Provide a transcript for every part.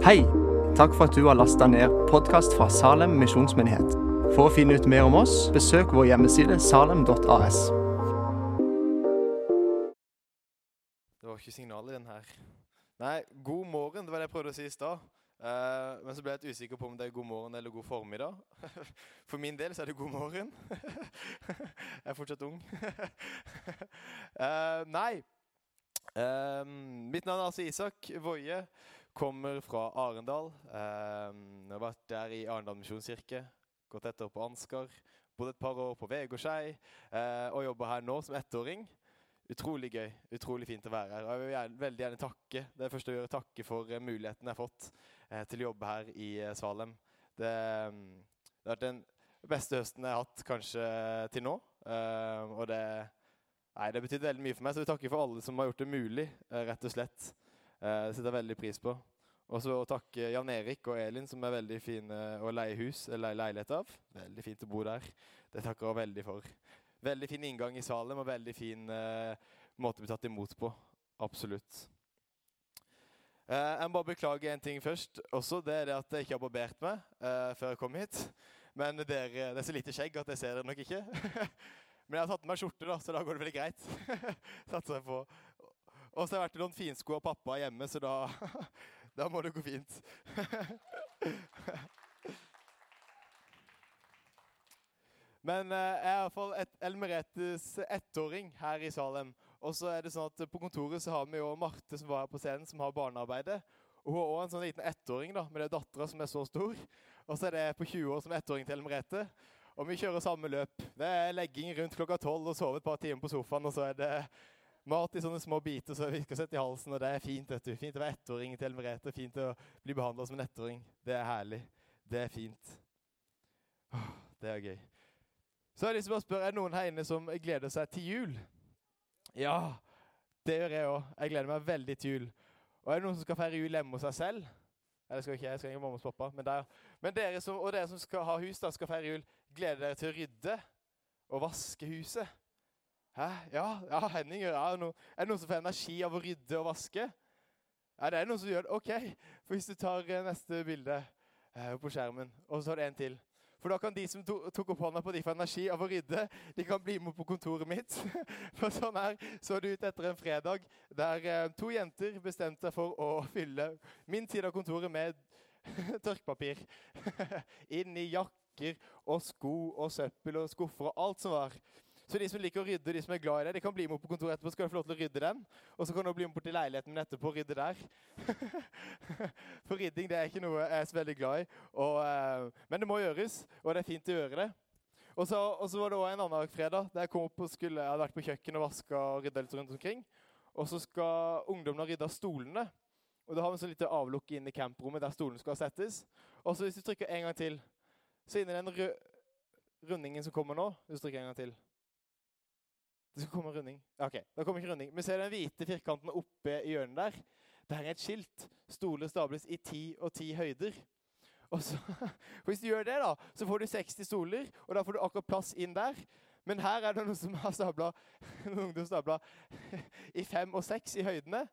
Hei! Takk for at du har lasta ned podkast fra Salem misjonsmyndighet. For å finne ut mer om oss, besøk vår hjemmeside salem.as. Det var ikke signal i den her. Nei, god morgen, det var det jeg prøvde å si i stad. Uh, men så ble jeg litt usikker på om det er god morgen eller god formiddag. For min del så er det god morgen. jeg er fortsatt ung. uh, nei. Uh, mitt navn er altså Isak Woie. Kommer fra Arendal. Eh, jeg har vært der i Arendal misjonskirke. Gått etter på Ansgar. Bodd et par år på Vegårskei. Eh, og jobber her nå som ettåring. Utrolig gøy. Utrolig fint å være her. Og jeg vil gjerne, veldig gjerne takke det er første å gjøre, takke for eh, muligheten jeg har fått eh, til å jobbe her i Salem. Det, mm, det, har vært den beste høsten jeg har hatt kanskje til nå. Eh, og det, nei, det betyr veldig mye for meg, så jeg vil takke for alle som har gjort det mulig, rett og slett. Eh, det setter jeg veldig pris på. Og så å takke Jan Erik og Elin, som er veldig fine å leie hus eller leilighet av. Veldig fint å bo der. Det takker jeg veldig for. Veldig fin inngang i Salem og veldig fin eh, måte å bli tatt imot på. Absolutt. Eh, jeg må bare beklage en ting først. også, Det er det at jeg ikke har barbert meg eh, før jeg kom hit. Men dere, det er så lite skjegg at jeg ser dere nok ikke. Men jeg har tatt med meg skjorte, da, så da går det veldig greit. Satser jeg på. Og så har jeg vært i noen finsko av pappa hjemme, så da, da må det gå fint. Men eh, jeg er iallfall et Elmeretes ettåring her i Salem. Og så er det sånn at På kontoret så har vi jo Marte som var her på scenen, som har barnearbeidet. Og Hun har òg en sånn liten ettåring da, med det er dattera som er så stor. Og så er det på 20 år som ettåring til Elmerete. Og vi kjører samme løp. Det er legging rundt klokka tolv og sove et par timer på sofaen. Og så er det mat i sånne små biter som vi skal sette i halsen. Og det er fint. vet du. Fint å være ettåring til Elmerete. Fint å bli behandla som en ettåring. Det er herlig. Det er fint. Det er gøy. Så har lyst til å spørre, Er det noen her inne som gleder seg til jul? Ja, det gjør jeg òg. Jeg gleder meg veldig til jul. Og er det noen som skal feire jul hjemme hos seg selv? Eller skal ikke jeg, skal ikke mamma og pappa. Men, der. men dere som, og dere som skal ha hus, da, skal feire jul, gleder dere til å rydde og vaske huset? Hæ? Ja, ja Henning det. No, er det noen som får energi av å rydde og vaske? Ja, det er noen som gjør det. OK. For hvis du tar eh, neste bilde eh, på skjermen, og så har du en til for da kan de som tok opp hånda på de for energi av å rydde, de kan bli med på kontoret mitt. For sånn her så det ut etter en fredag der eh, to jenter bestemte seg for å fylle min tid av kontoret med tørkepapir. Inn i jakker og sko og søppel og skuffer og alt som var. Så de som liker å rydde, de som er glad i det, de kan bli med på kontoret etterpå. skal du få lov til å rydde den. Og så kan du bli med bort til leiligheten min etterpå og rydde der. For rydding det er ikke noe jeg er så veldig glad i. Og, uh, men det må gjøres, og det er fint å gjøre det. Og så, og så var det også en annen fredag der jeg kom opp og skulle, jeg hadde vært på kjøkkenet og vaska og rydda litt rundt omkring. Og så skal ungdommene rydde stolene. Og da har vi så lite avlukke inn i camprommet der stolene skal settes. Og så hvis du trykker en gang til, så inni den rundingen som kommer nå Hvis du trykker en gang til det skal komme runding. Ok, da kommer ikke runding. Vi ser den hvite firkanten oppe i hjørnet der. Der er et skilt. Stoler stables i ti og ti høyder. Og så, Hvis du gjør det, da, så får du 60 stoler, og da får du akkurat plass inn der. Men her er det noen som har stabla noen stabla i fem og seks i høydene.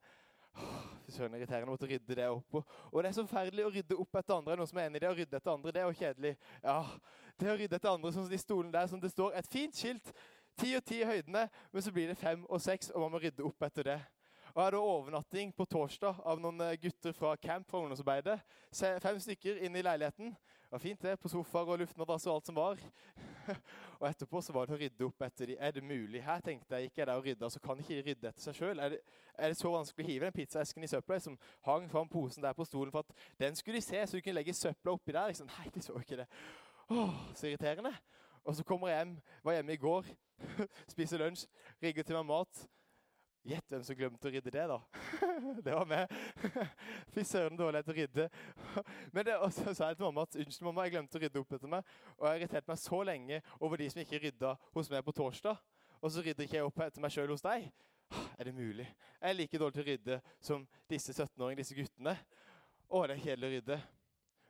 Fy søren, irriterende å måtte rydde det opp. Og det er så forferdelig å rydde opp etter andre. Noen som er enig i det, å rydde etter andre, det er jo kjedelig. Ja, det å rydde etter andre, sånn som de stolene der, som det står et fint skilt Ti og ti i høydene, men så blir det fem og seks, og man må rydde opp etter det. Og jeg hadde overnatting på torsdag av noen eh, gutter fra camp fra ungdomsarbeidet. Fem stykker inn i leiligheten. Det var fint, det. På sofaer og luftmadrass og alt som var. og etterpå så var det å rydde opp etter de. Er det mulig? Her tenkte jeg ikke jeg der og rydde, så kan ikke rydde etter seg sjøl. Er, er, det så vanskelig å hive den pizzaesken i søpla som hang fram posen der på stolen for at den skulle de se, så du kunne legge søpla oppi der? Liksom. Nei, de så ikke det. Åh, så irriterende. Og så kommer jeg hjem, var hjemme i går, spiser lunsj, rigger til meg mat. Gjett hvem som glemte å rydde det, da. Det var meg. Fy søren, dårlig til å rydde. Men det, så sa jeg til mamma at unnskyld, mamma, jeg glemte å rydde opp etter meg. Og jeg har irritert meg så lenge over de som ikke rydda hos meg på torsdag. Og så rydder ikke jeg opp etter meg sjøl hos deg. Er det mulig? Jeg er like dårlig til å rydde som disse 17-åringene, disse guttene. Å, det er kjedelig å rydde.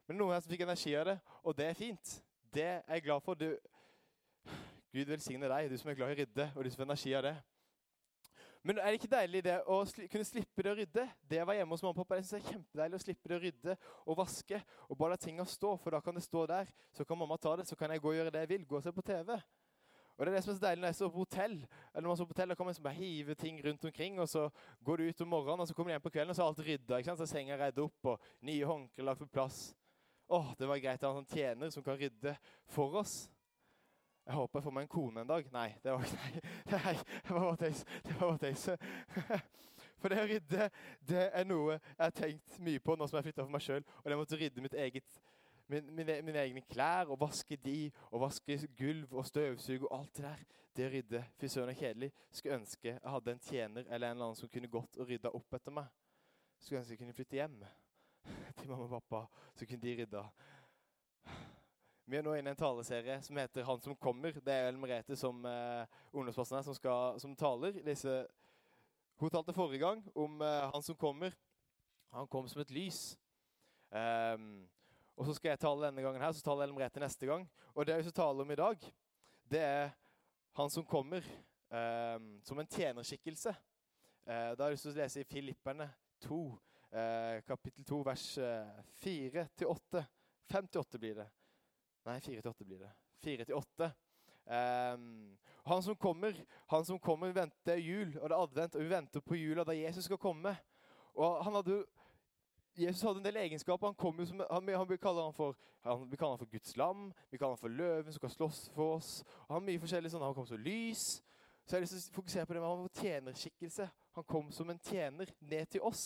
Men noen her som fikk energi av det, og det er fint. Det er jeg glad for. Du, Gud velsigne deg, du som er glad i å rydde, og du som får energi av det. Men er det ikke deilig det å sli kunne slippe det å rydde? Det var hjemme hos mamma og pappa. Jeg synes det er kjempedeilig å slippe det å rydde og vaske. Og bare la tinga stå, for da kan det stå der. Så kan mamma ta det, så kan jeg gå og gjøre det jeg vil. Gå og se på TV. Og det er det som er så deilig når jeg står på hotell. Eller når man står på hotell, da kan man bare hive ting rundt omkring, og så går du ut om morgenen, og så kommer du hjem på kvelden, og så er alt rydda. ikke sant? Så senga redd opp, og nye håndklær lagt på plass. Åh, det var greit å ha en tjener som kan rydde for oss. Jeg håper jeg får meg en kone en dag. Nei, det var ikke Nei, det var bare tøys. Det var. For det å rydde, det er noe jeg har tenkt mye på nå som jeg flytta for meg sjøl. Og det måtte rydde mitt eget, min, mine, mine, egne klær og vaske de, og vaske gulv og støvsuge og alt det der. Det å rydde. Fy søren, er kjedelig. Skulle ønske jeg hadde en tjener eller en eller annen som kunne gått og rydda opp etter meg. Skulle ønske jeg kunne flytte hjem til mamma og pappa, så kunne de rydda. Vi er nå inne i en taleserie som heter 'Han som kommer'. Det er Ellen Merete som eh, ungdomsplassen som, skal, som taler. Disse, hun talte forrige gang om eh, han som kommer. Han kom som et lys. Um, og så skal jeg tale denne gangen her, så taler Ellen Merete neste gang. Og det vi skal tale om i dag, det er han som kommer um, som en tjenerskikkelse. Uh, da har jeg lyst til å lese i Filipperne 2, uh, kapittel 2, vers 4 til 8. 5-8 blir det. Nei, fire til åtte blir det. Fire til åtte. Um, han som kommer, han som kommer, venter jul, og det er advent, og vi venter på jula da Jesus skal komme. Og han hadde Jesus hadde en del egenskaper. Han kom jo som, han, han, vi, kaller han for, han, vi kaller han for Guds lam, vi kaller han for løven som skal slåss for oss. Og han mye forskjellig sånn, han kom som lys. Så jeg har lyst til å fokusere på det, med han var tjenerskikkelse. Han kom som en tjener ned til oss.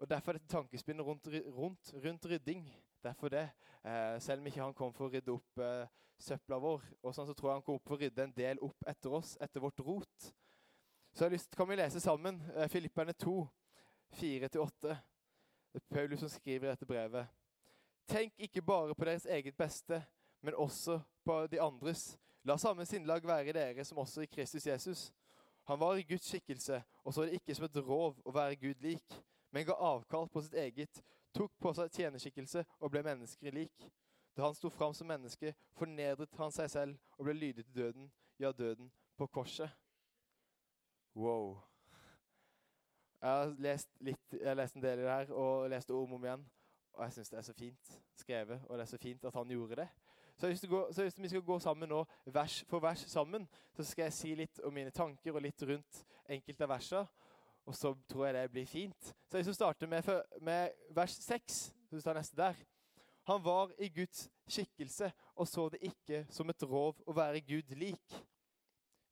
Og Derfor er dette tankespinnet rundt, rundt, rundt rydding. Derfor det. Eh, selv om ikke han kom for å rydde opp eh, søpla vår, og sånn, så tror jeg han kom for å rydde en del opp etter oss, etter vårt rot. Så jeg har lyst, kan vi lese sammen eh, Filipperne 2, 4-8. Det er Paulus som skriver dette brevet. Tenk ikke bare på deres eget beste, men også på de andres. La samme sinnlag være i dere som også i Kristus Jesus. Han var i Guds skikkelse og så det ikke som et rov å være Gud lik men ga avkall på sitt eget, tok på seg tjenerskikkelse og ble mennesker lik. Da han sto fram som menneske, fornedret han seg selv og ble lydig til døden, ja, døden på korset. Wow. Jeg har lest, litt, jeg har lest en del i det her og lest det om igjen. Og jeg syns det er så fint skrevet, og det er så fint at han gjorde det. Så hvis, gå, så vi skal gå sammen nå, vers for vers sammen, så skal jeg si litt om mine tanker og litt rundt enkelte av versene. Og så tror jeg det blir fint. Så jeg skal starte med, med vers 6. Så tar neste der. Han var i Guds skikkelse og så det ikke som et rov å være Gud lik.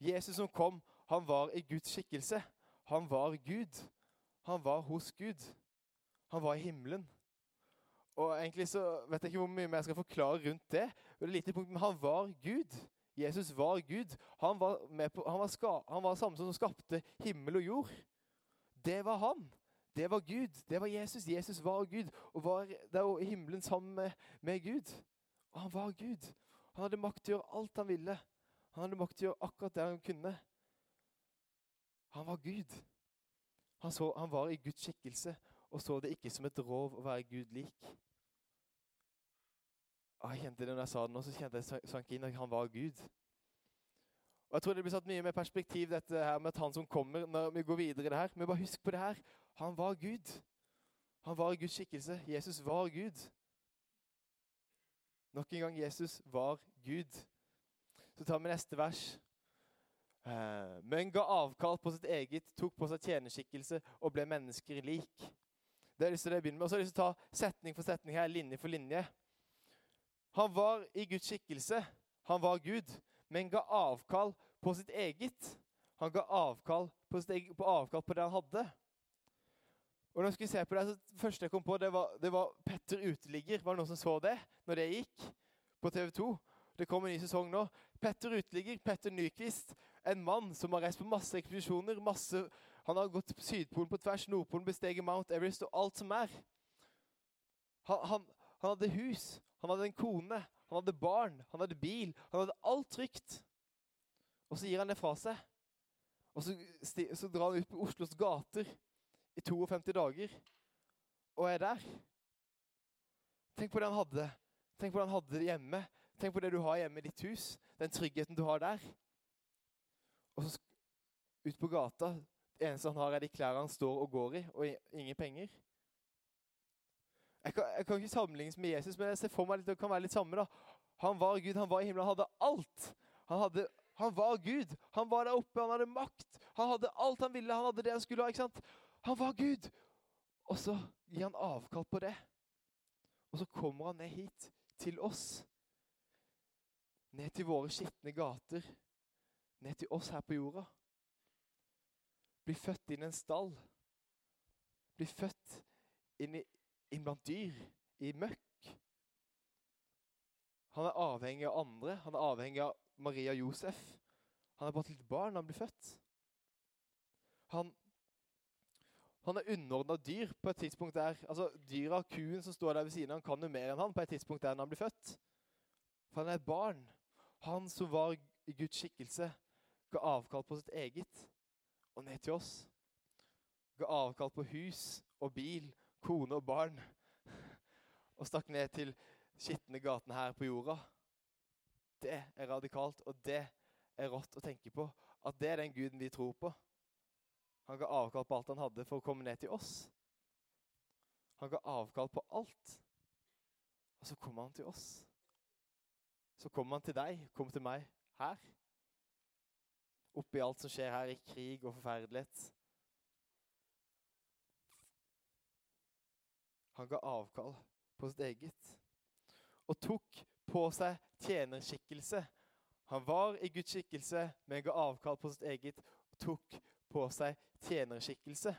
Jesus som kom, han var i Guds skikkelse. Han var Gud. Han var hos Gud. Han var i himmelen. Og egentlig så vet jeg ikke hvor mye mer jeg skal forklare rundt det. det lite punkt, men han var Gud. Jesus var Gud. Han var, på, han var, ska, han var samme som skapte himmel og jord. Det var han. Det var Gud. Det var Jesus. Jesus var Gud og var der i himmelen sammen med, med Gud. Og han var Gud. Han hadde makt til å gjøre alt han ville. Han hadde makt til å gjøre akkurat det han kunne. Han var Gud. Han, så, han var i Guds skikkelse og så det ikke som et rov å være Gud lik. Jeg kjente det når jeg sa det nå, så kjente jeg sank inn at han var Gud. Og Jeg tror det blir satt mye mer perspektiv dette her med at han som kommer når vi går videre i det her. Men bare husk på det her. Han var Gud. Han var Guds skikkelse. Jesus var Gud. Nok en gang Jesus var Gud. Så tar vi neste vers. Eh, men ga avkall på sitt eget, tok på seg tjenerskikkelse og ble mennesker lik. Det har jeg lyst til å begynne med. Og så har jeg lyst til å ta setning for setning her, linje for linje. Han var i Guds skikkelse. Han var Gud men ga avkall på sitt eget. Han ga avkall på, eget, på avkall på det han hadde. Og når jeg skulle se på Det så første jeg kom på, det var, det var Petter uteligger. Var det noen som så det når det gikk på TV 2? Det kom en ny sesong nå. Petter uteligger, Petter Nyquist. En mann som har reist på masse ekspedisjoner. Masse, han har gått Sydpolen på tvers, Nordpolen, besteget Mount Everest og alt som er. Han, han, han hadde hus, han hadde en kone, han hadde barn, han hadde bil, han hadde alt trygt. Og så gir han det fra seg. Og så, så drar han ut på Oslos gater i 52 dager og er der. Tenk på det han hadde. Tenk på det han hadde hjemme. Tenk på det du har hjemme i ditt hus. Den tryggheten du har der. Og så ut på gata. Det eneste han har, er de klærne han står og går i, og ingen penger. Jeg kan, jeg kan ikke sammenlignes med Jesus, men jeg ser for meg litt, det kan være litt samme. da. Han var Gud, han var i himmelen, han hadde alt. Han, hadde, han var Gud. Han var der oppe, han hadde makt. Han hadde alt han ville, han hadde det han skulle ha. ikke sant? Han var Gud. Og så gir han avkall på det. Og så kommer han ned hit, til oss. Ned til våre skitne gater. Ned til oss her på jorda. Blir født inn i en stall. Blir født inn, i, inn blant dyr, i møkk. Han er avhengig av andre. Han er avhengig av Maria Josef. Han er bare et lite barn da han blir født. Han, han er underordna dyr på et tidspunkt der altså Dyra, kuen som står der ved siden av, han kan jo mer enn han på et tidspunkt der når han blir født. For han er et barn. Han som var i Guds skikkelse, ga avkall på sitt eget og ned til oss. Ga avkall på hus og bil, kone og barn. Og stakk ned til skitne gatene her på jorda. Det er radikalt, og det er rått å tenke på. At det er den guden vi tror på. Han ga avkall på alt han hadde for å komme ned til oss. Han ga avkall på alt. Og så kommer han til oss. Så kommer han til deg, kommer til meg her. Oppi alt som skjer her i krig og forferdelighet. Han ga avkall på sitt eget og tok på seg tjenerskikkelse. Han var i Guds skikkelse, men ga avkall på sitt eget og tok på seg tjenerskikkelse.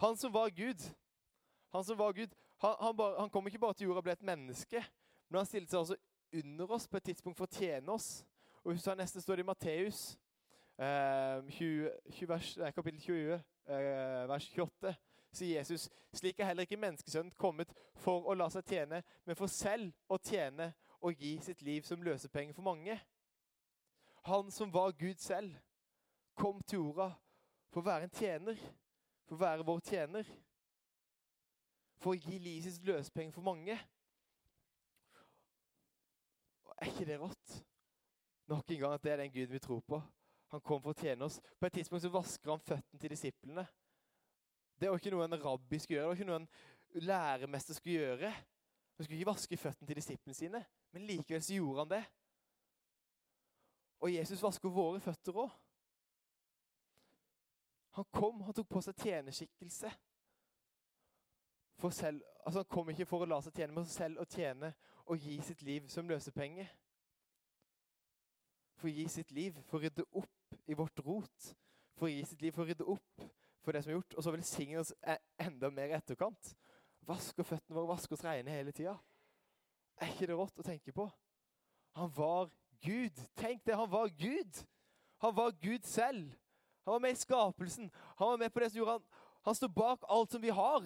Han som var Gud, han som var Gud, han, han, bare, han kom ikke bare til jorda og ble et menneske, men han stilte seg også under oss på et tidspunkt for å tjene oss. Og hvis neste står det i Matteus, eh, 20, 20 vers, kapittel 20, eh, vers 28 sier Jesus, slik er heller ikke menneskesønnen kommet for å la seg tjene, men for selv å tjene og gi sitt liv som løsepenge for mange. Han som var Gud selv, kom til jorda for å være en tjener, for å være vår tjener. For å gi livet sitt løsepenge for mange. Er ikke det rått? Nok en gang at det er den Gud vi tror på. Han kom for å tjene oss. På et tidspunkt så vasker han føttene til disiplene. Det var ikke noe en rabbi skulle gjøre, det var ikke noe en læremester skulle gjøre. Han skulle ikke vaske føttene til disiplene sine, men likevel så gjorde han det. Og Jesus vasker våre føtter òg. Han kom, han tok på seg tjenerskikkelse. For selv, altså han kom ikke for å la seg tjene, men for selv å tjene og gi sitt liv som løsepenge. For å gi sitt liv, for å rydde opp i vårt rot. For å gi sitt liv, for å rydde opp for det som er gjort, og så velsigne oss enda mer i etterkant. Vaske føttene våre, vaske oss rene hele tida. Er ikke det rått å tenke på? Han var Gud. Tenk det, han var Gud. Han var Gud selv. Han var med i skapelsen. Han var med på det som gjorde han Han står bak alt som vi har.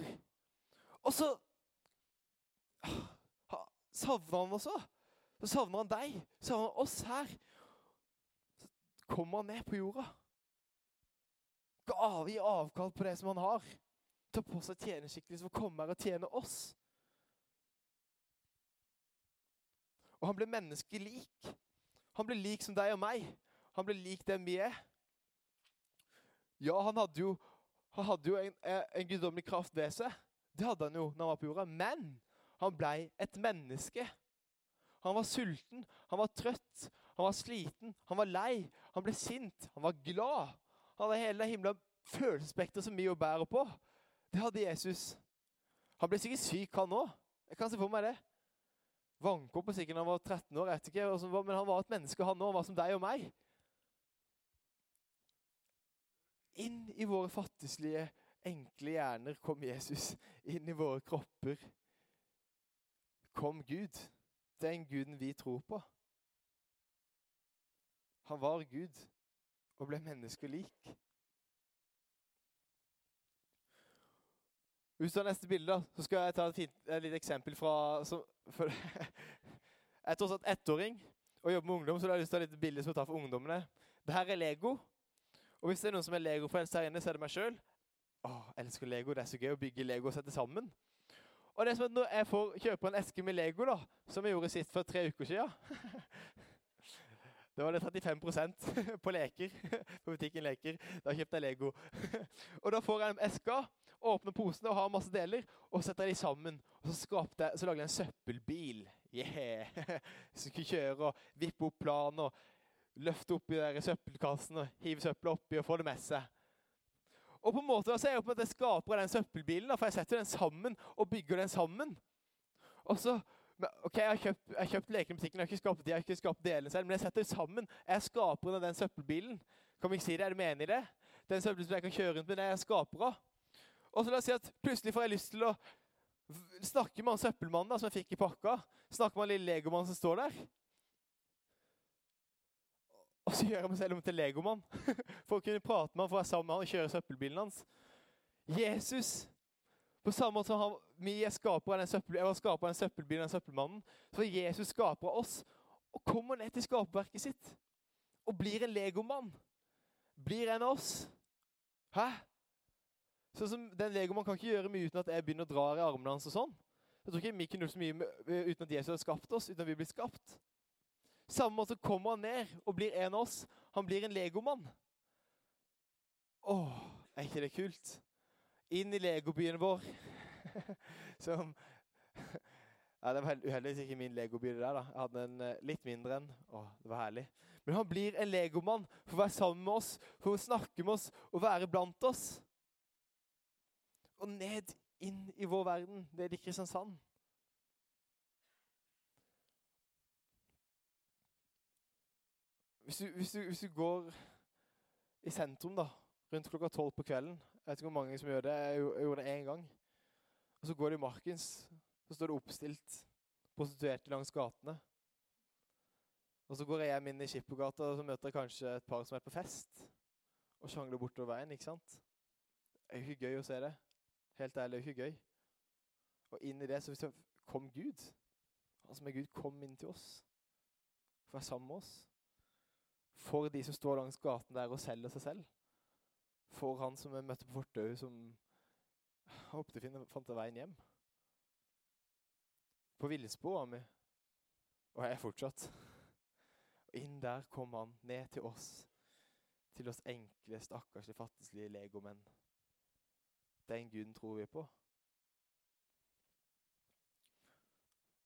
Og så savner han også. Så savner han deg. Så savner han oss her. Så kommer han ned på jorda av, gi avkall på det som han har. Ta på seg tjenerskikkelse for å komme her og tjene oss. Og han ble menneskelik. Han ble lik som deg og meg. Han ble lik dem vi er. Ja, han hadde jo, han hadde jo en, en guddommelig kraft ved seg. Det hadde han jo når han var på jorda. Men han ble et menneske. Han var sulten, han var trøtt, han var sliten, han var lei, han ble sint, han var glad. Han hadde hele himla følelsesspekteret som vi jo bærer på. Det hadde Jesus. Han ble sikkert syk, han òg. Jeg kan se for meg det. Vannkopper sikkert da han var 13 år, ikke, men han var et menneske, han òg. Han var som deg og meg. Inn i våre fattigslige, enkle hjerner kom Jesus. Inn i våre kropper kom Gud. Den guden vi tror på. Han var Gud og ble menneskelik. Hvis du har neste bilde, så skal jeg ta et, fint, et lite eksempel fra så, for, Jeg er tross alt ettåring og jobber med ungdom, så jeg har lyst til å ha et bilde som jeg tar for ungdommene. Dette er Lego. Og hvis det er noen som er Lego-frelst her inne, så er det meg sjøl. Jeg elsker Lego. Det er så gøy å bygge Lego og sette sammen. Og det er som at Når jeg får kjøpe en eske med Lego, da, som jeg gjorde sist for tre uker siden Da var det 35% på leker. På butikken Leker. Da kjøpte jeg Lego. Og da får jeg dem eska, åpner posene og har masse deler, og setter de sammen. Og så, skapte, så lager jeg en søppelbil. Yeah! Så skulle kjøre og vippe opp planen og løfte oppi der søppelkassen og hive søppelet oppi og få det med seg. Og på en måte så er jeg på en måte skaper den søppelbilen, for jeg setter den sammen og bygger den sammen. Og så Ok, Jeg har kjøpt, jeg kjøpt leker i butikken, jeg har ikke skapt de, jeg har ikke skapt delene selv, men jeg setter det sammen. Jeg er skaperen av den søppelbilen. Kan vi ikke si det? Er du enig i det? Den søppelbilen jeg kan kjøre rundt med, det er jeg skaper av. Og så la oss si at plutselig får jeg lyst til å snakke med han søppelmannen da, som jeg fikk i pakka. Snakke med han lille legomannen som står der. Og så gjør jeg meg selv om til legomann. For å kunne prate med han, for å være sammen med han og kjøre søppelbilen hans. Jesus på samme måte som han, vi er skapere av den, søppel, skaper den søppelbilen, den søppelmannen, så Jesus skaper av oss og kommer ned til skaperverket sitt og blir en legomann. Blir en av oss. Hæ? Sånn som Den legomannen kan ikke gjøre mye uten at jeg begynner å dra i armene hans. og sånn. Jeg tror ikke vi kunne gjort så mye uten at Jesus har skapt oss, uten at vi blir skapt. Samme måte kommer han ned og blir en av oss. Han blir en legomann. Åh, er ikke det kult? inn i legobyen vår. Som ja, Det var uheldigvis ikke min legobil det der. da. Jeg hadde en uh, litt mindre en. Å, det var herlig. Men han blir en legomann for å være sammen med oss, for å snakke med oss og være blant oss. Og ned inn i vår verden, ned i Kristiansand. Hvis du, hvis, du, hvis du går i sentrum da, rundt klokka tolv på kvelden jeg vet ikke hvor mange som gjør det. Jeg gjorde det én gang. Og så går de i markens. Så står det oppstilt prostituerte langs gatene. Og så går jeg hjem inn i Skippergata, og så møter jeg kanskje et par som er på fest. Og sjangler bortover veien, ikke sant? Det er jo ikke gøy å se det. Helt ærlig, det er jo ikke gøy. Og inn i det så kom Gud. Han som er Gud, kom inn til oss. For å være sammen med oss. For de som står langs gaten der og selger seg selv for han som vi møtte på fortauet, som håpte jeg fant veien hjem. På villspor var vi, og jeg er fortsatt. Og inn der kom han, ned til oss, til oss enkle, stakkarslige, fattigslige legomenn. Den guden tror vi på.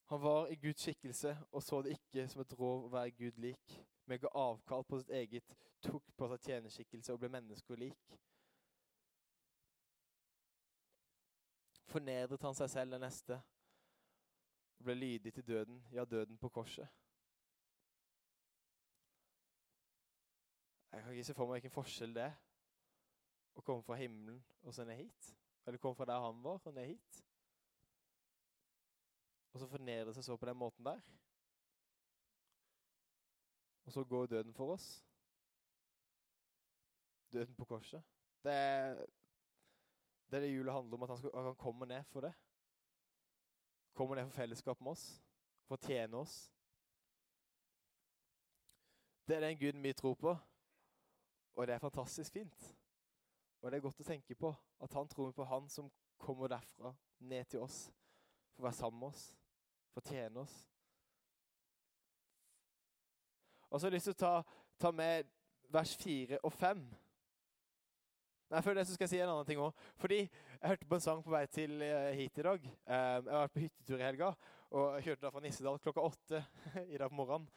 Han var i Guds skikkelse og så det ikke som et rov å være Gud lik, men ga avkall på sitt eget, tok på seg tjenerskikkelse og ble mennesker lik. Fornedret han seg selv den neste og ble lydig til døden, ja, døden på korset. Jeg kan ikke se for meg hvilken forskjell det er å komme fra himmelen og så ned hit. Eller komme fra der han var og ned hit. Og så fornedre seg så på den måten der. Og så går døden for oss. Døden på korset. Det er det er det julet handler om, at han, skal, at han kommer ned for det. Kommer ned for fellesskap med oss. For å tjene oss. Det er den Guden vi tror på. Og det er fantastisk fint. Og det er godt å tenke på at han tror på han som kommer derfra, ned til oss. For å være sammen med oss. For å tjene oss. Og så har jeg lyst til å ta, ta med vers 4 og 5. Nei, Før det så skal jeg si en annen ting òg. Fordi jeg hørte på en sang på vei til eh, hit i dag. Um, jeg har vært på hyttetur i helga og jeg kjørte da fra Nissedal klokka åtte i dag på morgenen.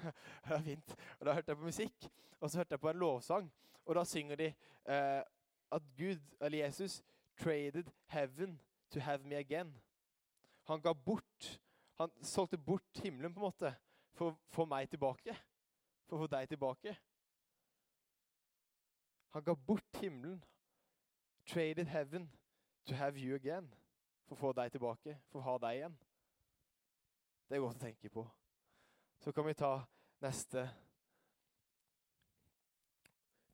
det var fint. Og Da hørte jeg på musikk, og så hørte jeg på en lovsang. Og da synger de uh, at Gud, eller Jesus, traded heaven to have me again. Han ga bort Han solgte bort himmelen på en måte for å få meg tilbake. For å få deg tilbake. Han ga bort himmelen. Traded heaven to have you again. For å få deg tilbake, for å ha deg igjen. Det er godt å tenke på. Så kan vi ta neste.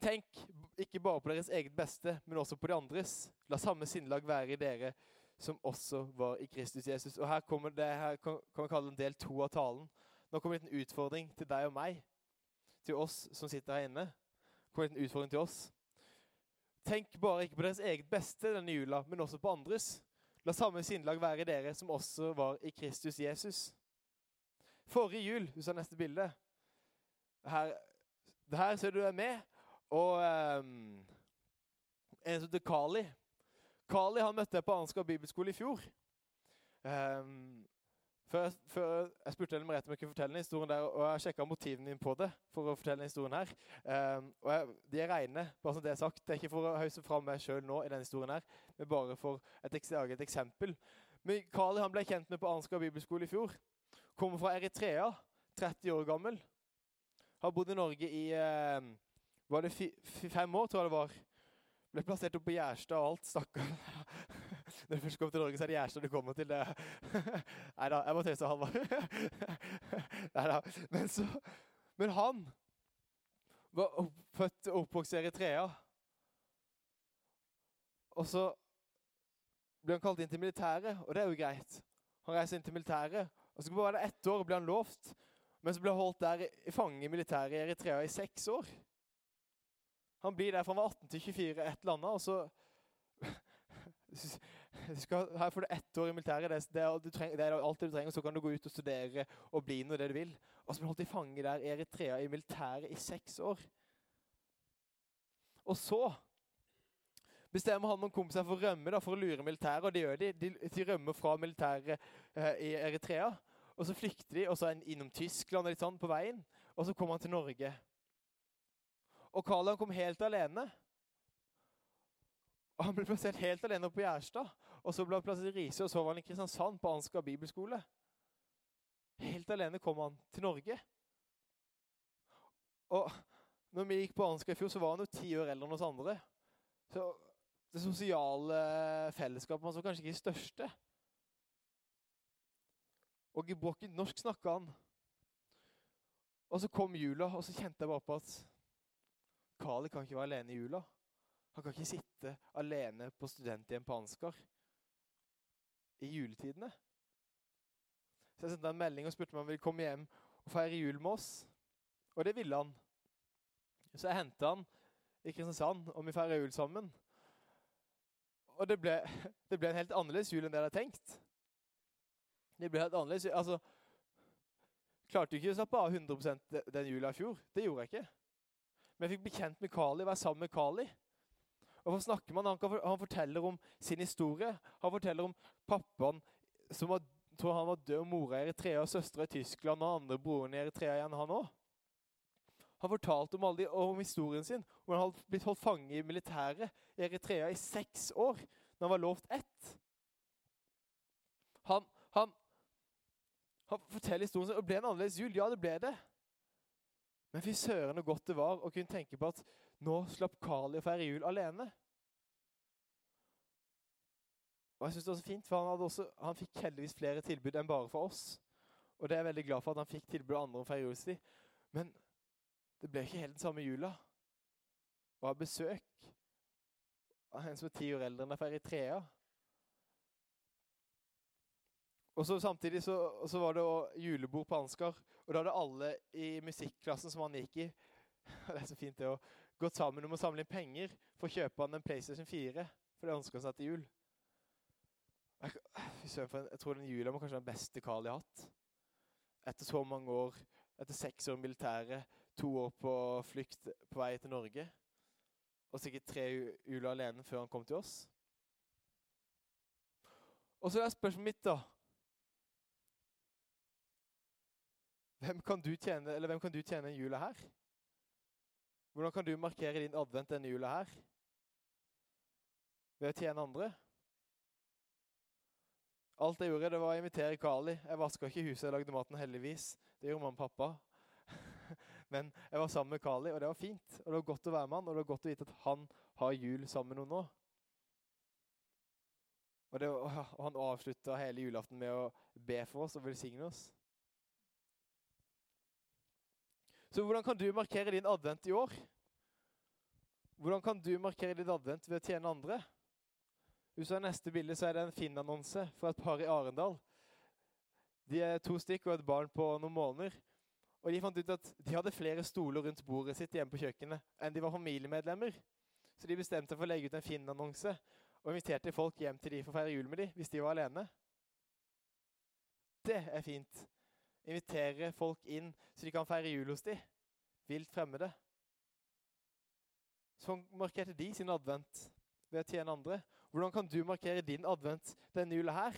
Tenk ikke bare på deres eget beste, men også på de andres. La samme sinnlag være i dere som også var i Kristus Jesus. Og Her kommer det, her kan vi kalle en del to av talen. Nå kommer det en utfordring til deg og meg, til oss som sitter her inne kommer en utfordring til oss. Tenk bare ikke på deres eget beste denne jula, men også på andres. La samme sinnelag være i dere som også var i Kristus Jesus. Forrige jul, du sa neste bilde, Her, her ser du er med. Og um, en som heter Kali. Kali han møtte jeg på Arnskar bibelskole i fjor. Um, før, før, jeg spurte Ellen Merete om jeg kunne fortelle den historien der, og jeg sjekka motivene dine på det. for å fortelle den historien her. Um, og jeg, De er reine, bare som det er sagt. Det er ikke for å hause fram meg sjøl nå, i denne historien her, men bare for et, et eksempel. Men Kali han ble kjent med på Arnskar bibelskole i fjor. Kommer fra Eritrea, 30 år gammel. Har bodd i Norge i uh, var det fem år, tror jeg det var. Ble plassert opp på Gjerstad og alt. Stakkar. Når du først kommer til Norge, så er det Gjerstad du kommer til. Nei da, jeg må tøyse. Nei da. Men, så, men han var født og oppvokst i Eritrea. Og så ble han kalt inn til militæret, og det er jo greit. Han reiser inn til militæret, og så bare ett år og ble han lovt. Men så ble han holdt der i fange i militæret i Eritrea i seks år. Han blir der fra han var 18 til 24, et eller annet, og så skal, Her får du ett år i militæret. Det, det, er, treng, det, er, alt det du trenger. Så kan du gå ut og studere og bli noe det du vil. Og så blir han holdt i fange der i Eritrea i militæret i seks år. Og så bestemmer han noen kompiser for å rømme da, for å lure militæret. Og det gjør de. De, de rømmer fra militæret eh, i Eritrea. Og så flykter de og så er han innom Tyskland og litt sånn på veien. Og så kommer han til Norge. Og Karl kom helt alene. Og Han ble plassert helt alene oppe på Gjerstad. Og så ble han plassert i Riise, og så var han i Kristiansand på Ansgar bibelskole. Helt alene kom han til Norge. Og når vi gikk på Ansgar i fjor, så var han jo ti år eldre enn oss andre. Så det sosiale fellesskapet hans var kanskje ikke det største. Og i Brokken norsk snakka han. Og så kom jula, og så kjente jeg bare på at Kali kan ikke være alene i jula. Han kan ikke sitte alene på studenthjem på Ansgar i juletidene. Så jeg sendte en melding og spurte om han ville komme hjem og feire jul med oss. Og det ville han. Så jeg henta han i Kristiansand, og vi feira jul sammen. Og det ble, det ble, en helt annerledes jul enn det jeg hadde tenkt. Det ble helt annerledes. Altså, klarte jo ikke å slappe av 100% den jula i fjor. Det gjorde jeg ikke. Men jeg fikk bekjent med Kali, være sammen med Kali. Og hva snakker man? Han, kan, han, forteller om sin historie. Han forteller om pappaen som var, tror han var død, og mora i Eritrea, søstera i Tyskland, og andre broren i Eritrea igjen, han òg. Han fortalte om, de, om, historien sin, om han hadde blitt holdt fange i militæret i Eritrea i seks år, når han var lovt ett. Han, han, han forteller historien sin. og Ble en annerledes jul? Ja, det ble det. Men fy søren så godt det var å kunne tenke på at nå slapp Kali å feire jul alene. Og jeg synes det var så fint, for han, også, han, fikk heldigvis flere tilbud enn bare for oss. Og det er jeg veldig glad for at han fikk tilbud av andre om feire julestid. Men det ble ikke helt den samme jula. Å ha besøk av en som er ti år eldre enn deg, feirer i trea. Og så Samtidig så, så var det julebord på Ansgar, og da hadde alle i musikklassen som han gikk i Det er så fint det å gått sammen om å samle inn penger for å kjøpe han en PlayStation 4. For det ønsker han seg til jul. Jeg, jeg, tror den jula må kanskje være den beste Carl har hatt. Etter så mange år, etter seks år i militæret, to år på flukt på vei til Norge. Og sikkert tre juler alene før han kom til oss. Og så er spørsmålet mitt, da. Hvem kan du tjene, eller hvem kan du tjene en jula her? Hvordan kan du markere din advent denne jula her? Ved å tjene andre? Alt jeg gjorde, det var å invitere Kali. Jeg vaska ikke huset, jeg lagde maten heldigvis. Det gjorde mamma og pappa. Men jeg var sammen med Kali, og det var fint. Og det var godt å være med han, og det var godt å vite at han har jul sammen med noen nå. Og, det, og han avslutta hele julaften med å be for oss og velsigne oss. Så hvordan kan du markere din advent i år? Hvordan kan du markere din advent ved å tjene andre? Hvis du ser neste bilde, så er det en Finn-annonse fra et par i Arendal. De er to stykk og et barn på noen måneder. Og De fant ut at de hadde flere stoler rundt bordet sitt hjemme på kjøkkenet enn de var familiemedlemmer. Så de bestemte seg for å legge ut en Finn-annonse og inviterte folk hjem til de for å feire jul med de, hvis de var alene. Det er fint invitere folk inn så de kan feire jul hos de. vilt fremmede. Sånn markerte de sin advent ved å tjene andre. Hvordan kan du markere din advent denne jula her?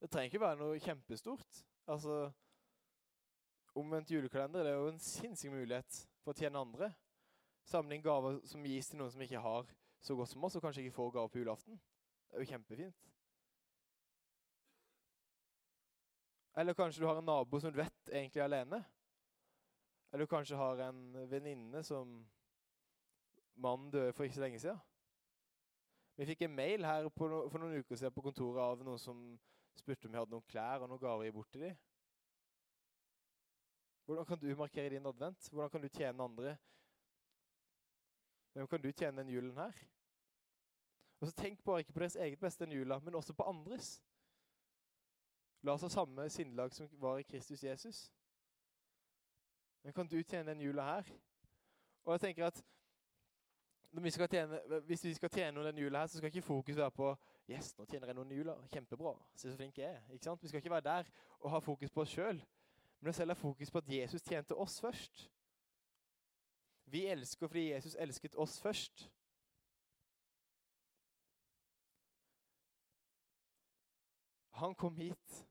Det trenger ikke være noe kjempestort. Altså, Omvendt julekalender det er jo en sinnssyk mulighet for å tjene andre. Samle inn gaver som gis til noen som ikke har så godt som oss, og kanskje ikke får gaver på julaften. Det er jo kjempefint. Eller kanskje du har en nabo som du vet egentlig er alene. Eller du kanskje har en venninne som mannen døde for ikke så lenge siden. Vi fikk en mail her no for noen uker siden på kontoret av noen som spurte om vi hadde noen klær og noen gaver å gi bort til dem. Hvordan kan du markere din advent? Hvordan kan du tjene andre? Hvem kan du tjene den julen her? Og så Tenk bare ikke på deres eget beste den jula, men også på andres. La oss ha samme sinnelag som var i Kristus Jesus. Men kan du tjene den jula her? Og jeg tenker at vi tjene, hvis vi skal tjene noen den jula her, så skal ikke fokus være på Yes, nå tjener jeg noen jula. Kjempebra. Se så flink jeg er. Ikke sant? Vi skal ikke være der og ha fokus på oss sjøl, men selv ha fokus på at Jesus tjente oss først. Vi elsker fordi Jesus elsket oss først. Han kom hit.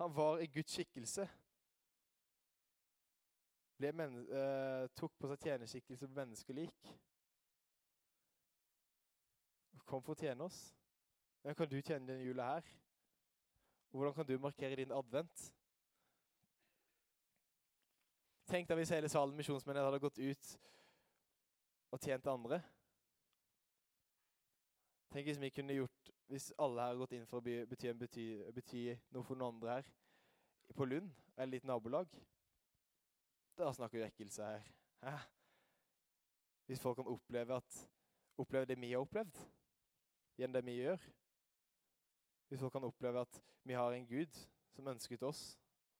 Han var i Guds skikkelse. Uh, tok på seg tjenerskikkelse på menneskelik kom for å tjene oss. Hvordan kan du tjene denne jula her? Hvordan kan du markere din advent? Tenk deg hvis hele salen misjonsmenighet hadde gått ut og tjent andre. Tenk hvis vi kunne gjort, hvis alle her har gått inn for å bety, bety, bety noe for noen andre her, på Lund, eller litt nabolag. Da snakker vi vekkelse her. Hæ? Hvis folk kan oppleve, at, oppleve det vi har opplevd gjennom det vi gjør. Hvis folk kan oppleve at vi har en Gud som ønsket oss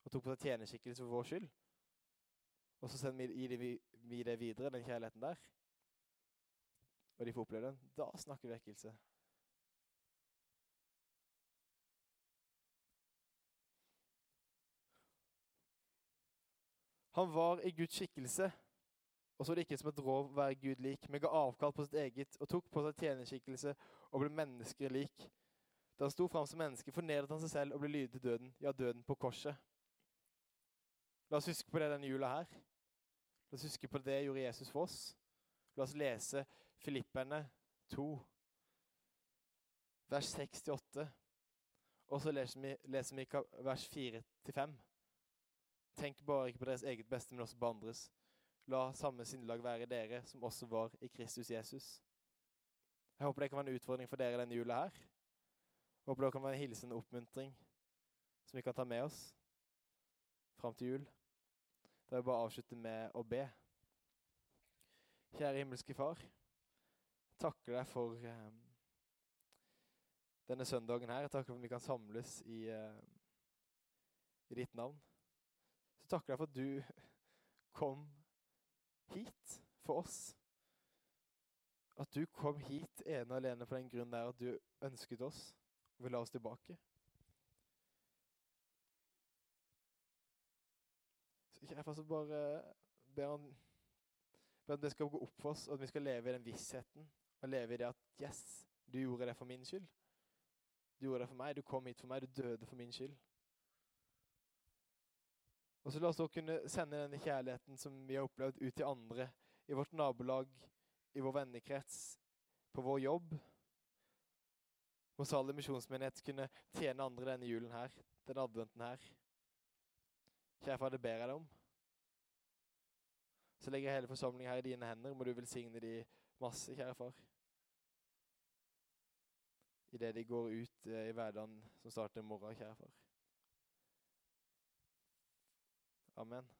og tok på seg tjenerskikkelse for vår skyld, og så sender vi, vi det videre, den kjærligheten der, og de får oppleve den, da snakker vi vekkelse. Han var i Guds skikkelse og så det ikke som et rov være Gud lik, men ga avkall på sitt eget og tok på seg tjenerskikkelse og ble mennesker lik. Da han sto fram som menneske, fornedret han seg selv og ble lydig til døden, ja, døden på korset. La oss huske på det denne jula her. La oss huske på det gjorde Jesus for oss. La oss lese Filipperne 2, vers 6-8. Og så leser vi, leser vi vers 4-5. Tenk bare ikke på deres eget beste, men også på andres. La samme sinnelag være i dere som også var i Kristus Jesus. Jeg håper det kan være en utfordring for dere denne jula her. Jeg håper det kan være en hilsen og oppmuntring som vi kan ta med oss fram til jul. Da vil jeg bare avslutte med å be. Kjære himmelske Far. Jeg takker deg for um, denne søndagen her. Jeg takker for at vi kan samles i, uh, i ditt navn. Så takker deg for at du kom hit for oss. At du kom hit ene og alene på den grunn der at du ønsket oss og ville ha oss tilbake. Så jeg får bare ber om, be om det skal gå opp for oss, og at vi skal leve i den vissheten og leve i det at yes, du gjorde det for min skyld. Du gjorde det for meg, du kom hit for meg, du døde for min skyld. Og så la oss også kunne sende denne kjærligheten som vi har opplevd, ut til andre. I vårt nabolag, i vår vennekrets, på vår jobb. Må Salem misjonsmenighet kunne tjene andre denne julen her, denne adventen her. Kjære far, det ber jeg deg om. Så legger jeg hele forsamlingen her i dine hender. Må du velsigne de masse, kjære far. Idet de går ut eh, i hverdagen som starter i morgen, kjære far. Amen.